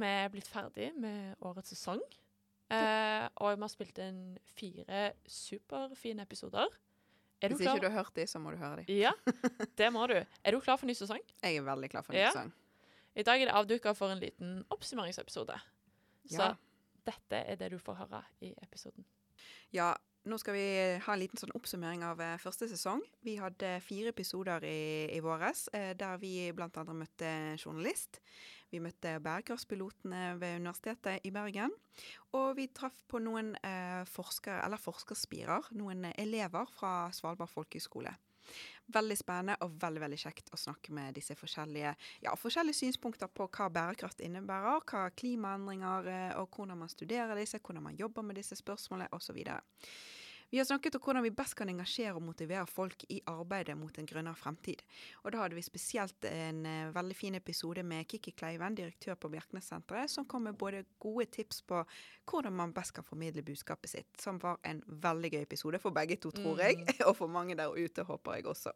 vi blitt ferdig med årets sesong. Eh, og vi har spilt inn fire superfine episoder. Er Hvis ikke du har hørt de, så må du høre de. Ja, det må du. Er du klar for ny sesong? Jeg er veldig klar for en Ja. ny sang. I dag er det avduka for en liten oppsummeringsepisode. Så Ja. dette er det du får høre i episoden. Ja, nå skal vi ha en liten sånn oppsummering av eh, første sesong. Vi hadde fire episoder i, i våres, eh, der vi annet møtte journalist. Vi møtte bærekraftspilotene ved Universitetet i Bergen. Og vi traff på noen eh, forskere, eller forskerspirer, noen elever fra Svalbard folkehøgskole. Veldig spennende og veldig veldig kjekt å snakke med disse forskjellige, ja, forskjellige synspunkter på hva bærekraft innebærer, hva klimaendringer eh, og hvordan man studerer disse, hvordan man jobber med disse spørsmålene osv. Vi har snakket om hvordan vi best kan engasjere og motivere folk i arbeidet mot en grønnere fremtid. Og da hadde vi spesielt en eh, veldig fin episode med Kikki Kleiven, direktør på Bjerknessenteret, som kom med både gode tips på hvordan man best kan formidle budskapet sitt, som var en veldig gøy episode for begge to, tror jeg, og for mange der ute, håper jeg også.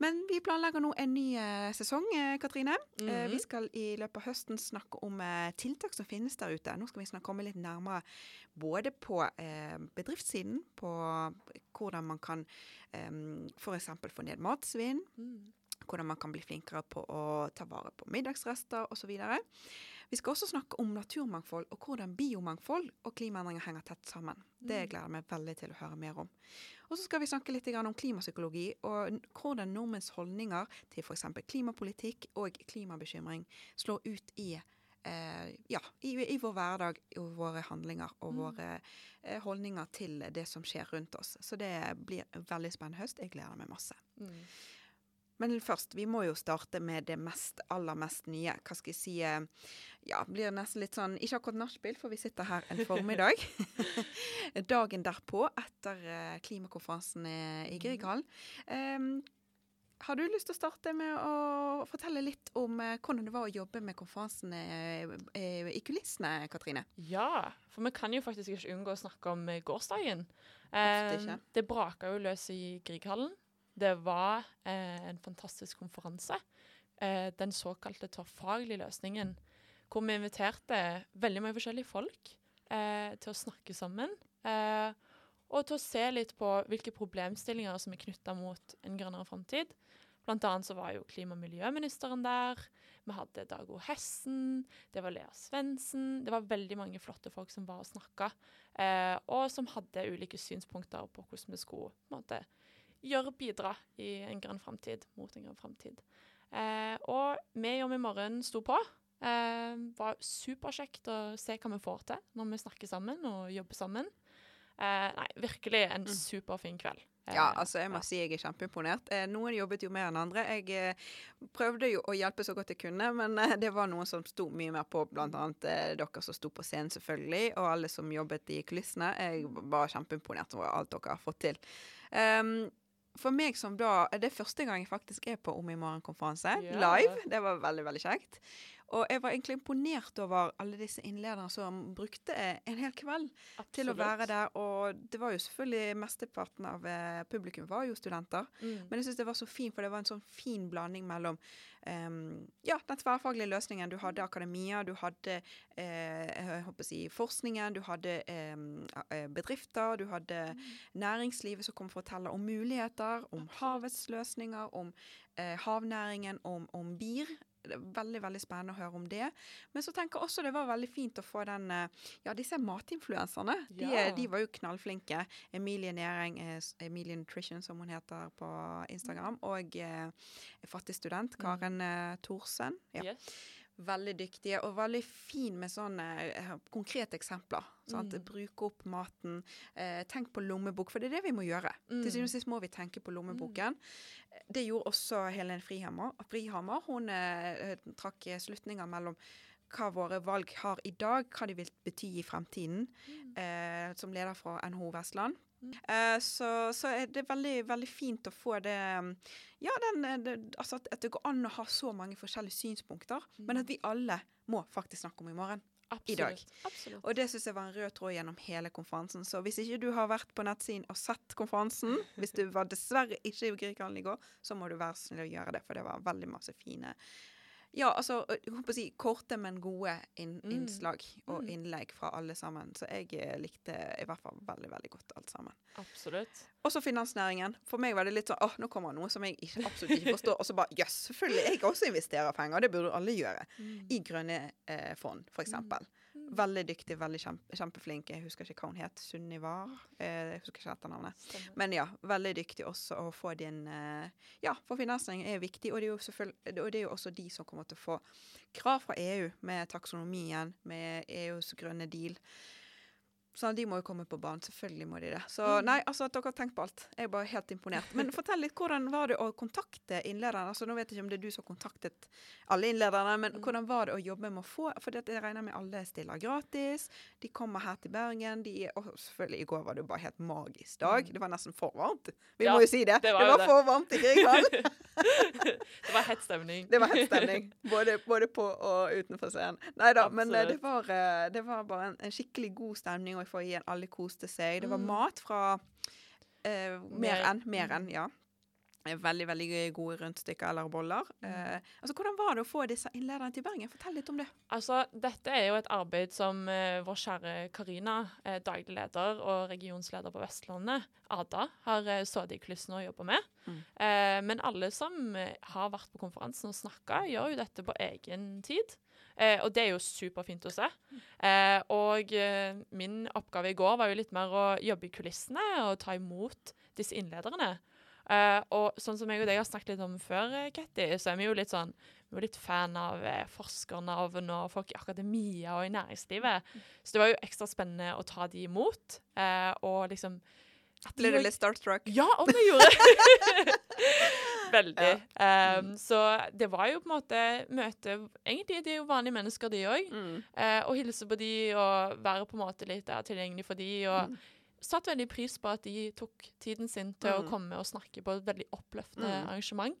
Men vi planlegger nå en ny eh, sesong, Katrine. Katrine. -hmm. vi skal i løpet av høsten snakke om eh, tiltak som finnes der ute. Nå skal vi snakke komme litt nærmere både på eh, bedriftssiden, på hvordan man kan eh, f.eks. få ned matsvinn, Mm. hvordan man kan bli flinkere på å ta vare på middagsrester osv. Vi skal også snakke om naturmangfold og hvordan biomangfold og klimaendringer henger tett sammen. Det gleder jeg meg veldig til å høre mer om. Og så skal vi snakke litt om klimapsykologi og hvordan nordmenns holdninger til f.eks. klimapolitikk og klimabekymring slår ut i Eh, ja, i, i vår hverdag og våre handlinger og Mm. våre eh, holdninger til det som skjer rundt oss. Så det blir en veldig spennende høst. Jeg gleder meg masse. Mm. Men først, vi må jo starte med det mest, aller mest nye. Hva skal jeg si eh, Ja, blir nesten litt sånn Ikke akkurat nachspiel, for vi sitter her en formiddag. Dagen derpå, etter eh, klimakonferansen i i Grieghallen. Um, har du lyst til å starte med å fortelle litt om eh, hvordan det var å jobbe med konferansen eh, eh, i kulissene, Katrine? Ja, for vi kan jo faktisk ikke unngå å snakke om eh, gårsdagen. Eh, det braka jo løs i Grieghallen. Det var eh, en fantastisk konferanse. Eh, den såkalte tverrfaglige løsningen. Hvor vi inviterte veldig mange forskjellige folk eh, til å snakke sammen. Og til å se litt på hvilke problemstillinger som er knytta mot en grønnere framtid. Blant annet så var jo klima- og miljøministeren der. Vi hadde Dag O. Hessen. Det var Lea Svendsen. Det var veldig mange flotte folk som var og snakka, eh, og som hadde ulike synspunkter på hvordan vi skulle på en måte, gjøre bidra i en grønn framtid, mot en grønn framtid. Eh, og vi om i morgen sto på. Eh, var superkjekt å se hva vi får til når vi snakker sammen og jobber sammen. Eh, nei, virkelig en superfin kveld. Eh, Ja, altså jeg må si jeg er kjempeimponert. Eh, noen jobbet jo mer enn andre. Jeg eh, prøvde jo å hjelpe så godt jeg kunne, men det var noen som sto mye mer på, eh, dere som sto på scenen selvfølgelig, og alle som jobbet i kulissene. Jeg var kjempeimponert over alt dere har fått til. Um, for meg som da Det er første gang jeg faktisk er på Om i morgen-konferanse. yeah. Live. Det var veldig, veldig kjekt. Og jeg var egentlig imponert over alle disse innlederne som brukte en hel kveld til å være der. Og det var jo selvfølgelig mesteparten av eh, publikum var jo studenter. Mm. Men jeg syns det var så fint, for det var en sånn fin blanding mellom um, ja, den tverrfaglige løsningen. Du hadde akademia, du hadde eh, jeg håper å si, forskningen, du hadde eh, bedrifter, du hadde næringslivet som kom for å fortelle om muligheter, om havets løsninger, om eh, havnæringen, om, om bier. Det er veldig veldig spennende å høre om det. Men så tenker jeg også det var veldig fint å få den eh, Ja, disse matinfluenserne. De, Ja. de var jo knallflinke. Emilie Næring, eh, Emilie Nutrition som hun heter på Instagram, og eh, fattig student Karen eh, Thorsen. Ja. Yes. Veldig dyktige og veldig fin med sånne eh, konkrete eksempler. Sant? Mm. Bruke opp maten. Eh, tenk på lommebok, for det er det vi må gjøre. Til syvende og sist må vi tenke på lommeboken. Det gjorde også Helen Frihammer. Frihammer. Hun eh, trakk slutninger mellom hva våre valg har i dag, hva de vil bety i fremtiden, eh, som leder fra NHO Vestland. Eh, så, så er det veldig, veldig fint å få det Ja, den, eh, det, altså at, at det går an å ha så mange forskjellige synspunkter, men at vi alle må faktisk snakke om i morgen. Absolutt. Absolutt. Og det syns jeg var en rød tråd gjennom hele konferansen. Så hvis ikke du har vært på nettsiden og sett konferansen, hvis du var dessverre ikke i Grieghallen i går, så må du være snill å gjøre det, for det var veldig masse fine Ja, altså jeg håper å si, korte, men gode inn, Mm. innslag og Mm. innlegg fra alle sammen. Så jeg eh, likte i hvert fall veldig, veldig godt alt sammen. Absolutt. Også finansnæringen. For meg var det litt sånn åh, nå kommer noe som jeg ikke, absolutt ikke forstår. Og så bare jøss, selvfølgelig. Jeg også investerer penger. Det burde alle gjøre. I grønne eh, fond, for eksempel. Mm. Veldig dyktig, veldig kjempe, kjempeflink. Jeg husker ikke hva hun het. Sunniva? Eh, jeg husker ikke etternavnet. Men ja, veldig dyktig også å få din eh, Ja, for finansiering er viktig, og det er jo Og det er jo også de som kommer til å få krav fra EU med taksonomien, med EUs grønne deal. Så de må jo komme på banen. Selvfølgelig må de det. Så Mm. nei, altså at dere har tenkt på alt. Jeg er bare helt imponert. Men fortell litt, hvordan var det å kontakte innlederne? Altså Nå vet jeg ikke om det er du som kontaktet alle innlederne, men Mm. hvordan var det å jobbe med å få For jeg regner med alle stiller gratis. De kommer her til Bergen. De, og selvfølgelig, i går var det jo bare helt magisk dag. Mm. Det var nesten for varmt. Vi Ja, må jo si det. det var det. for varmt i Grieghallen. hett stemning. Det var hett stemning. Både, både på og utenfor scenen. Nei da, men eh, det var, eh, det var bare en, en skikkelig god stemning, og for igjen, alle koste seg. Det var Mm. mat fra eh, mer Mer- enn, mer enn, mm. ja. Veldig, veldig gode rundstykker eller boller. Mm. Eh, altså, Hvordan var det å få disse innlederne til Bergen? Fortell litt om det. Altså, dette er jo et arbeid som eh, vår kjære Karina, eh, daglig leder og regionsleder på Vestlandet, Ada, har eh, sittet i kulissene og jobba med. Mm. Eh, men alle som eh, har vært på konferansen og snakka, gjør jo dette på egen tid. Eh, og det er jo superfint å se. Eh, og min oppgave i går var jo litt mer å jobbe i kulissene og ta imot disse innlederne. Eh, og sånn som jeg og deg har snakket litt om før, eh, Ketty, så er vi jo litt sånn vi er litt fan av eh, forskernavn og folk i akademia og i næringslivet. Så det var jo ekstra spennende å ta de imot. Eh, og liksom Ble du litt starstruck? Ja, om jeg gjorde Veldig. Ja. Um, så det var jo på en måte møte Egentlig de er jo vanlige mennesker, de òg. Mm. Eh, og hilse på de og være på en måte litt der tilgjengelig for de. Og Mm. satt veldig pris på at de tok tiden sin til Mm. å komme og snakke på et veldig oppløftende Mm. arrangement.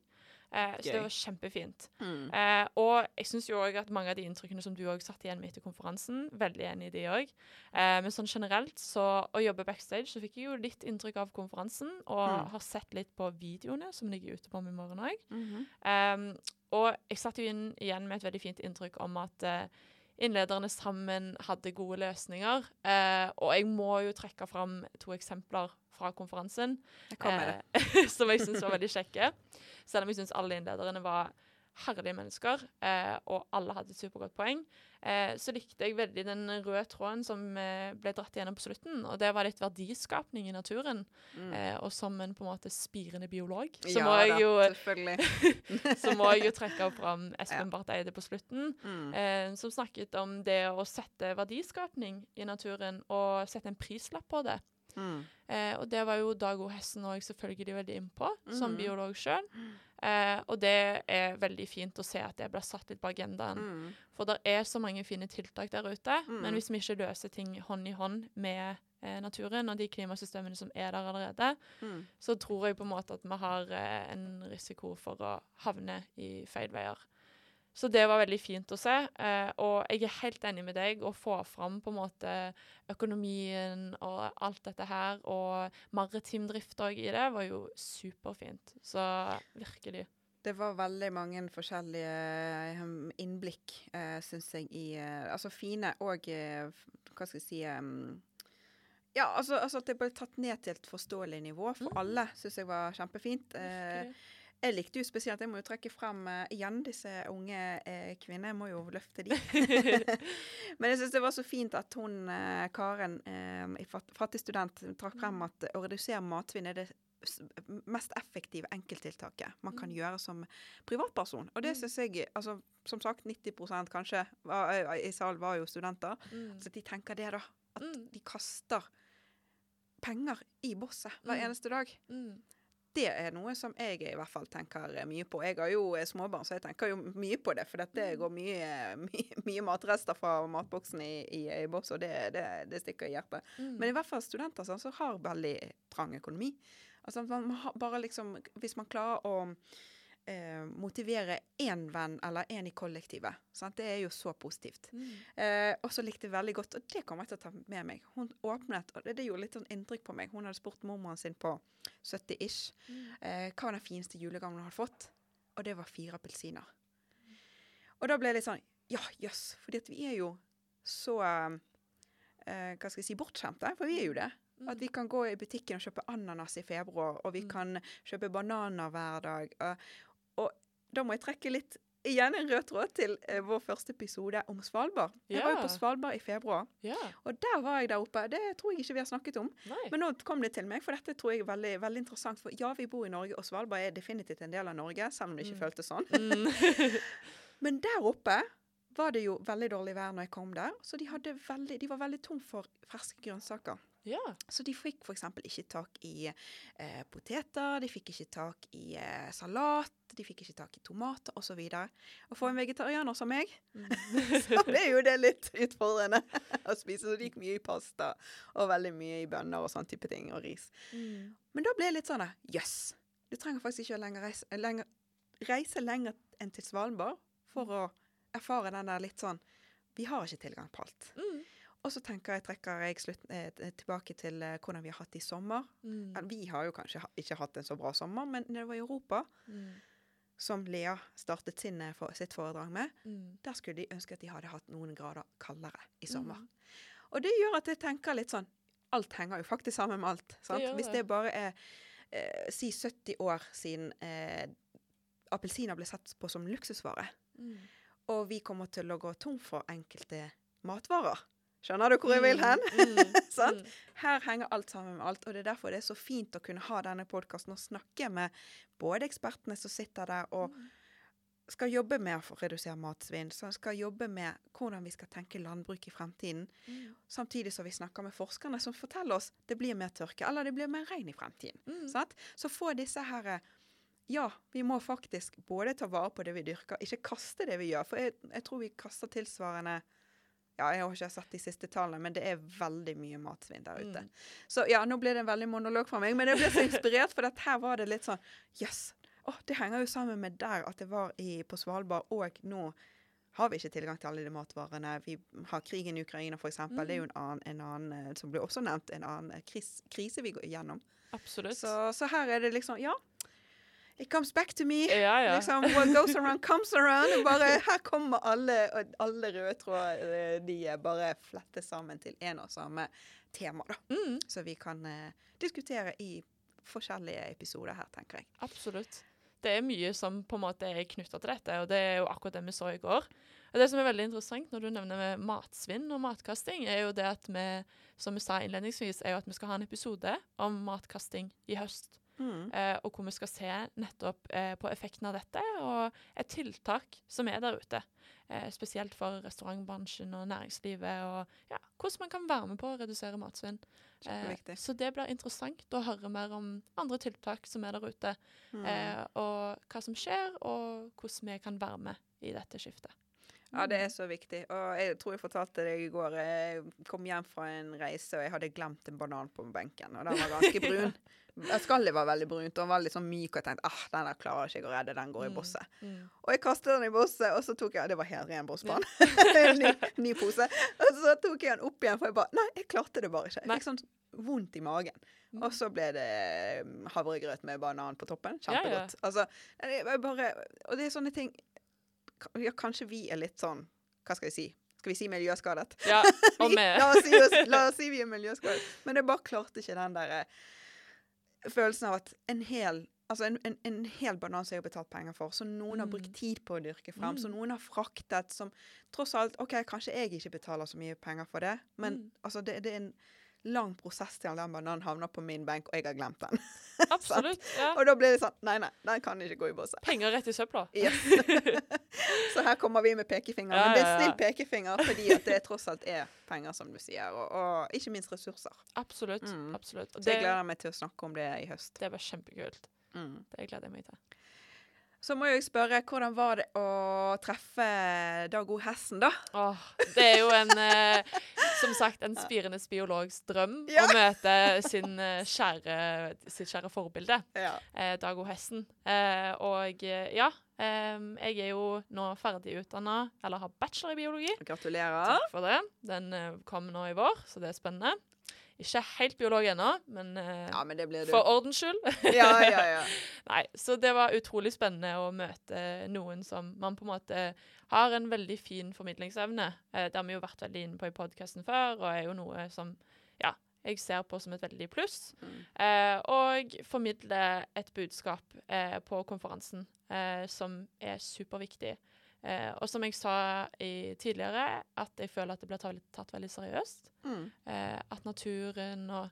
Eh, så det var kjempefint. Mm. Eh, og jeg syns jo òg at mange av de inntrykkene som du òg satt igjen med etter konferansen, veldig enig i de òg. Eh, men sånn generelt, så å jobbe backstage, så fikk jeg jo litt inntrykk av konferansen, og Mm. har sett litt på videoene som ligger ute på i morgen òg. Mhm. Um, og jeg satt jo inn igjen med et veldig fint inntrykk om at eh, innlederne sammen hadde gode løsninger. Eh, og jeg må jo trekke fram to eksempler fra konferansen Jeg eh, som jeg syns var veldig kjekke. Selv om jeg syns alle innlederne var herlige mennesker, eh, og alle hadde et supergodt poeng. Eh, så likte jeg veldig den røde tråden som eh, ble dratt igjennom på slutten. Og det var litt verdiskapning i naturen. Mm. Eh, og som en på en måte spirende biolog, så ja, må da, jeg jo Selvfølgelig. så må jeg jo trekke fram Ja. Espen Barth Eide på slutten, Mm. eh, som snakket om det å sette verdiskapning i naturen og sette en prislapp på det. Mm. Eh, og det var jo Dag O. Hessen òg selvfølgelig veldig innpå, som Mhm. biolog sjøl. Eh, og det er veldig fint å se at det blir satt litt på agendaen. Mm. For det er så mange fine tiltak der ute, Mm. men hvis vi ikke løser ting hånd i hånd med eh, naturen og de klimasystemene som er der allerede, Mm. så tror jeg på en måte at vi har eh, en risiko for å havne i feil veier. Så det var veldig fint å se. Eh, og jeg er helt enig med deg å få fram på en måte økonomien og alt dette her, og maritim drift òg i det, var jo superfint. Så virkelig. Det var veldig mange forskjellige eh, innblikk, eh, syns jeg, i eh, Altså fine og eh, Hva skal jeg si um Ja, altså, altså at det ble tatt ned til et forståelig nivå for Mm. alle, syns jeg var kjempefint. Eh. Jeg likte jo spesielt Jeg må jo trekke frem uh, igjen disse unge uh, kvinnene. Jeg må jo løfte de. Men jeg syns det var så fint at hun uh, Karen eh, i Fattig student trakk Mm. frem at å redusere matsvinn er det mest effektive enkelttiltaket man kan Mm. gjøre som privatperson. Og det Mm. syns jeg altså, Som sagt, 90 kanskje var, i salen var jo studenter. Mm. Så de tenker det, da. At Mm. de kaster penger i bosset hver Mm. eneste dag. Mm. Det er noe som jeg i hvert fall tenker mye på. Jeg har jo småbarn, så jeg tenker jo mye på det. For dette Mm. går mye, mye, mye matrester fra matboksen i, i, i boks, og det, det, det stikker i hjertet. Mm. Men i hvert fall studenter sånn, som har veldig trang økonomi. Altså man har bare liksom Hvis man klarer å eh, motivere én venn eller én i kollektivet, sant? det er jo så positivt. Mm. Eh, og så likte jeg veldig godt, og det kommer jeg til å ta med meg. Hun åpnet, og det, det gjorde litt sånn inntrykk på meg. Hun hadde spurt mormoren sin på 70-ish Mm. eh, hva var den fineste julegaven hun hadde fått. Og det var fire appelsiner. Og da ble jeg litt sånn Ja, jøss. Fordi at vi er jo så eh, Hva skal jeg si bortskjemte. For vi er jo det. At vi kan gå i butikken og kjøpe ananas i februar, og vi Mm. kan kjøpe bananer hver dag. Og da må jeg trekke litt Igjen en rød tråd til eh, vår første episode om Svalbard. Jeg var jo på Svalbard i februar, Ja. og der var jeg der oppe. Det tror jeg ikke vi har snakket om. Nei. Men nå kom det til meg, for dette tror jeg er veldig, veldig interessant. For ja, vi bor i Norge, og Svalbard er definitivt en del av Norge, selv om det ikke Mm. føltes sånn. Mm. Men der oppe var det jo veldig dårlig vær når jeg kom der, så de, hadde veldig, de var veldig tom for ferske grønnsaker. ja. Så de fikk f.eks. ikke tak i eh, poteter, de fikk ikke tak i eh, salat, de fikk ikke tak i tomater osv. Å få en vegetarianer som meg, Mm. så ble jo det litt utfordrende å spise. Så det gikk mye i pasta og veldig mye i bønner og sånn type ting, og ris. Mm. Men da ble det litt sånn jøss. Yes, Du trenger faktisk ikke å lenger reise, lenger, reise lenger enn til Svalbard for å erfare den der litt sånn Vi har ikke tilgang på alt. Mm. Og så tenker jeg, trekker jeg slutt, eh, tilbake til eh, hvordan vi har hatt det i sommer. Mm. Vi har jo kanskje ha- ikke hatt en så bra sommer, men når det var i Europa, Mm. Som Lea startet sin, eh, for, sitt foredrag med, Mm. der skulle de ønske at de hadde hatt noen grader kaldere i sommer. Mm. Og det gjør at jeg tenker litt sånn Alt henger jo faktisk sammen med alt. Gjør Hvis det. det bare er eh, si 70 år siden eh, appelsiner ble sett på som luksusvare, Mm. og vi kommer til å gå tom for enkelte matvarer Skjønner du hvor jeg vil hen? Mm. Mm. Mm. Her henger alt sammen med alt, og det er derfor det er så fint å kunne ha denne podkasten og snakke med både ekspertene som sitter der og Mm. skal jobbe med å redusere matsvinn, som skal jobbe med hvordan vi skal tenke landbruk i fremtiden, Mm. samtidig som vi snakker med forskerne som forteller oss det blir mer tørke, eller det blir mer regn i fremtiden. Mm. Så få disse her eh, Ja, vi må faktisk både ta vare på det vi dyrker, ikke kaste det vi gjør. For jeg, jeg tror vi kaster tilsvarende Ja, jeg har ikke sett de siste tallene, men det er veldig mye matsvinn der ute. Mm. Så ja, nå ble det en veldig monolog fra meg, men jeg ble så inspirert, for at her var det litt sånn Jøss. Yes, det henger jo sammen med der at det var i, på Svalbard, og nå har vi ikke tilgang til alle de matvarene. Vi har krigen i Ukraina, f.eks. eksempel. Det er jo en annen, en annen, eh, som ble også nevnt, en annen eh, kris, krise vi går igjennom. Absolutt. Så, så her er det liksom Ja. It comes back to me. ja, ja. Liksom, What goes around comes around. Bare, her kommer alle, alle røde tråder. De er bare flettet sammen til én og samme tema, da. Mm. Så vi kan uh, diskutere i forskjellige episoder her, tenker jeg. Absolutt. Det er mye som på en måte er knytta til dette, og det er jo akkurat det vi så i går. Og Det som er veldig interessant når du nevner matsvinn og matkasting, er jo det at vi, som vi sa innledningsvis, er jo at vi skal ha en episode om matkasting i høst. Mm. Eh, og hvor vi skal se nettopp eh, på effekten av dette, og et tiltak som er der ute. Eh, spesielt for restaurantbransjen og næringslivet, og ja, hvordan man kan være med på å redusere matsvinn. Så det blir interessant å høre mer om andre tiltak som er der ute, Mm. og hva som skjer, og hvordan vi kan være med i dette skiftet. Ja, det er så viktig. Og jeg tror jeg fortalte deg i går. Jeg kom hjem fra en reise, og jeg hadde glemt en banan på benken. Og den var ganske brun. Skallet var veldig brunt, og den var litt sånn myk. Og jeg tenkte ah, den der klarer jeg ikke å redde, den går i Mm. bosset. Mm. Og jeg kastet den i bosset, og så tok jeg Det var helt ren bosspann. ny, ny pose. Og så tok jeg den opp igjen, for jeg bare Nei, jeg klarte det bare ikke. Jeg fikk sånn vondt i magen. Mm. Og så ble det mm, havregrøt med banan på toppen. Ja, ja. Kjempegodt. Altså, det bare Og det er sånne ting Ja, kanskje vi er litt sånn Hva skal vi si? Skal vi si miljøskadet? Ja, og Vi- vi La oss si, oss, la oss si vi er miljøskadet. Men jeg bare klarte ikke den der eh, følelsen av at en hel Altså en, en, en hel banan som jeg har betalt penger for, som noen har Mm. brukt tid på å dyrke frem, som Mm. noen har fraktet, som tross alt OK, kanskje jeg ikke betaler så mye penger for det, men Mm. altså det, det er en lang prosess til den bananen havner på min benk, og jeg har glemt den. Absolutt. Ja. Og da blir det sånn Nei, nei, den kan ikke gå i båset. Penger rett i søpla. Yes. så her kommer vi med pekefinger. Ja, Men det er snill pekefinger, fordi at det tross alt er penger, som du sier. Og, og ikke minst ressurser. Absolutt. Mm. absolutt. Og Så jeg det, gleder meg til å snakke om det i høst. det var kjempekult. Mm. Det gleder jeg meg til. Så må jeg spørre, hvordan var det å treffe Dag O. Hessen, da? Åh, det er jo en eh, Som sagt, en spirende biologs drøm Ja. å møte sin eh, kjære, sitt kjære forbilde, Ja. eh, Dag O. Hessen. Eh, og eh, ja, eh, jeg er jo nå ferdig utdanna, eller har bachelor i biologi. Gratulerer. Takk for det. Den kom nå i vår, så det er spennende. Ikke helt biolog ennå, men eh, Ja, men for ordens skyld. Ja, ja, ja. Nei, så det var utrolig spennende å møte noen som man på en måte har en veldig fin formidlingsevne. Eh, det har vi jo vært veldig inne på i podkasten før, og er jo noe som ja, jeg ser på som et veldig pluss. Mm. Eh, og formidle et budskap eh, på konferansen eh, som er superviktig. Eh, og som jeg sa i tidligere, at jeg føler at det blir tatt, tatt veldig seriøst. Mm. Eh, at naturen og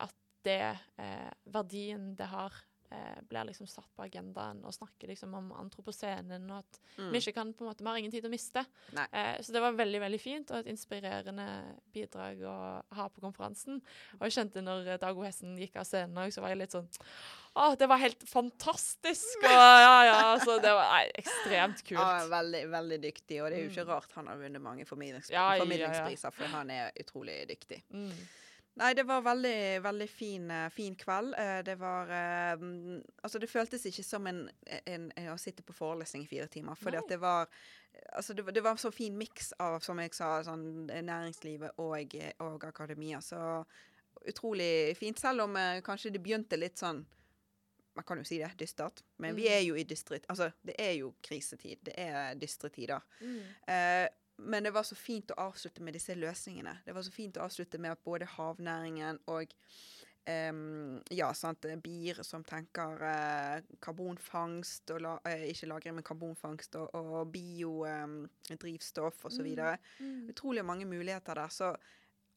at det eh, verdien det har, eh, blir liksom satt på agendaen, og snakker liksom om antroposenen, og at Mm. vi ikke kan på en måte, vi har ingen tid å miste. Eh, så det var veldig veldig fint, og et inspirerende bidrag å ha på konferansen. Og jeg kjente når Dag O. Hessen gikk av scenen òg, så var jeg litt sånn Å, det var helt fantastisk! Og ja, ja, så det var nei, ekstremt kult. Ja, veldig, veldig dyktig. Og det er jo ikke Mm. rart han har vunnet mange formidlings Ja, ja, ja. formidlingspriser, for han er utrolig dyktig. Mm. Nei, det var veldig, veldig fin, eh, fin kveld. Eh, Det var eh, mm, Altså, det føltes ikke som en, en, en å sitte på forelesning i fire timer, For det var Altså, det, det var en så fin miks av, som jeg sa, sånn næringslivet og, og akademia. Så utrolig fint, selv om kanskje det begynte litt sånn man kan jo si det, dystert. Men vi Mm. er jo i dystre Altså, det er jo krisetid. Det er dystre tider. Mm. Eh, men det var så fint å avslutte med disse løsningene. Det var så fint å avslutte med at både havnæringen og um, ja, sant, bier som tenker uh, karbonfangst og la, uh, Ikke lagring, men karbonfangst og, og biodrivstoff osv. videre. Mm. Utrolig mange muligheter der. Så,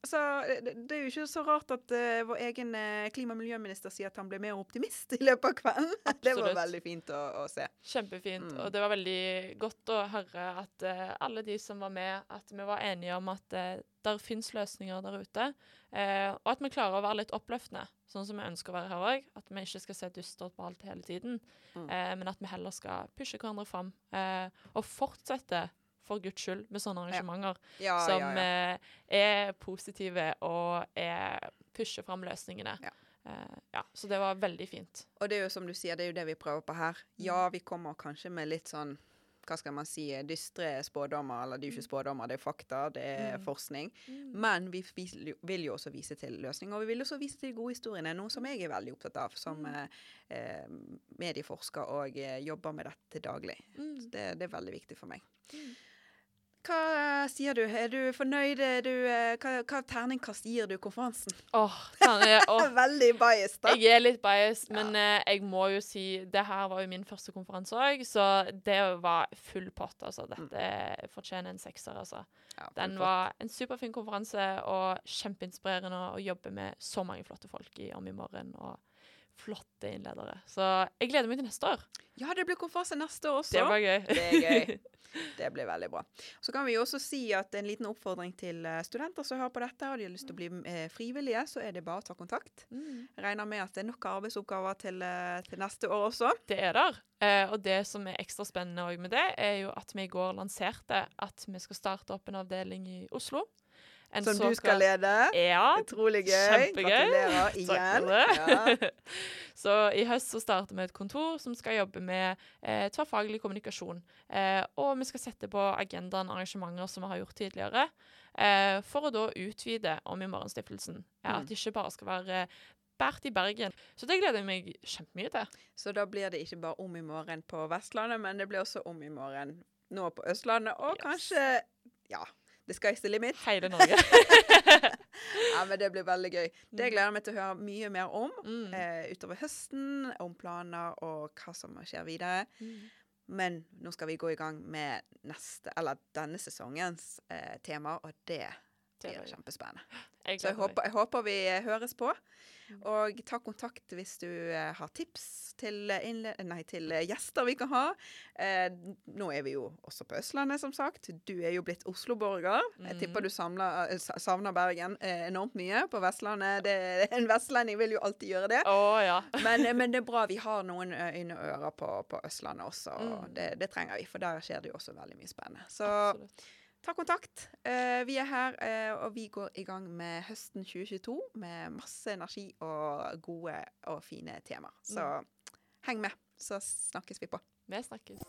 så det, det er jo ikke så rart at uh, vår egen eh, klima- og miljøminister sier at han ble mer optimist i løpet av kvelden. det var veldig fint å, å se. Kjempefint. Mm. Og det var veldig godt å høre at uh, alle de som var med, at vi var enige om at uh, der fins løsninger der ute. Uh, og at vi klarer å være litt oppløftende, sånn som vi ønsker å være her òg. At vi ikke skal se dystert på alt hele tiden, Mm. eh, men at vi heller skal pushe hverandre fram. eh, og fortsette, for guds skyld, med sånne arrangementer Ja, som ja, ja. eh, er positive og er, pusher fram løsningene. Ja. Eh, ja, så det var veldig fint. Og det er jo som du sier, det er jo det vi prøver på her. Ja, vi kommer kanskje med litt sånn hva skal man si, dystre spådommer, eller det er jo ikke spådommer, det er fakta, det er Mm. forskning. Men vi vil jo, også vise til løsninger, og vi vil også vise til de gode historiene, noe som jeg er veldig opptatt av som Mm. eh, eh, medieforsker og jobber med dette daglig. Mm. Det, det er veldig viktig for meg. Mm. Hva eh, sier du? Er du fornøyd? Er du, eh, hva, hva terningkast gir du konferansen? Åh, jeg, Veldig biased, da. Jeg er litt biased, men uh, jeg må jo si Det her var jo min første konferanse òg, så det var full pott, altså. Dette fortjener en sekser, altså. Ja, Den var en superfin konferanse og kjempeinspirerende å jobbe med så mange flotte folk i Om i morgen. og flotte innledere. Så jeg gleder meg til neste år. Ja, det blir konferanse neste år også. Det blir gøy. Det er gøy. Det blir veldig bra. Så kan vi også si at en liten oppfordring til eh, studenter som hører på dette, og de har lyst til å bli eh, frivillige, så er det bare å ta kontakt. Mm. Jeg regner med at det er nok arbeidsoppgaver til, eh, til neste år også. Det er der. Eh, og det som er ekstra spennende med det, er jo at vi i går lanserte at vi skal starte opp en avdeling i Oslo. En Som du skal lede. Ja. Utrolig gøy. Kjempegøy. Gratulerer igjen. Ja. så i høst så starter vi et kontor som skal jobbe med eh, tverrfaglig kommunikasjon. Eh, og vi skal sette på agendaen arrangementer som vi har gjort tidligere, eh, for å da utvide Om i morgen-stiftelsen. Eh, Mm. At det ikke bare skal være bært i Bergen. Så det gleder jeg meg kjempemye til. Så da blir det ikke bare om i morgen på Vestlandet, men det blir også om i morgen nå på Østlandet, og Yes. kanskje Ja. The sky's the limit. Hele Norge. Ja, men det blir veldig gøy. Det gleder jeg meg til å høre mye mer om Mm. eh, utover høsten, om planer og hva som skjer videre. Mm. Men nå skal vi gå i gang med neste, eller denne sesongens eh, tema, og det Det blir kjempespennende. Jeg Så jeg håper, jeg håper vi eh, høres på. Mm. Og ta kontakt hvis du eh, har tips til, eh, nei, til eh, gjester vi kan ha. Eh, nå er vi jo også på Østlandet, som sagt. Du er jo blitt Oslo-borger. Jeg tipper du samler, savner Bergen enormt mye på Vestlandet. Det, en vestlending vil jo alltid gjøre det. Å ja. Men, men det er bra vi har noen øyne og ører på, på Østlandet også. og Mm. Det, det trenger vi, for der skjer det jo også veldig mye spennende. Så Absolutt ta kontakt. Eh, vi er her, eh, og vi går i gang med høsten 2022 med masse energi og gode og fine temaer. Så mm. heng med, så snakkes vi på. Vi snakkes.